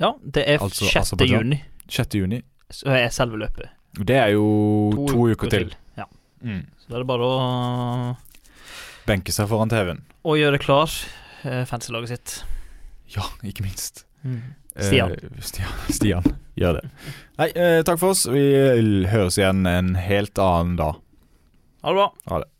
Ja, det er Altså 6. Altså juni, 6. juni. så er selve løpet. Det er jo to, uker til. Ja. Mm. Så da er det bare å, Benke seg foran TV-en. Og gjøre klar eh, fancy-laget sitt. Ja, ikke minst. Stian. Eh, Stian. [laughs] Stian. Gjør det. Nei, eh, takk for oss. Vi høres igjen en helt annen dag. Ha det bra. Ha det.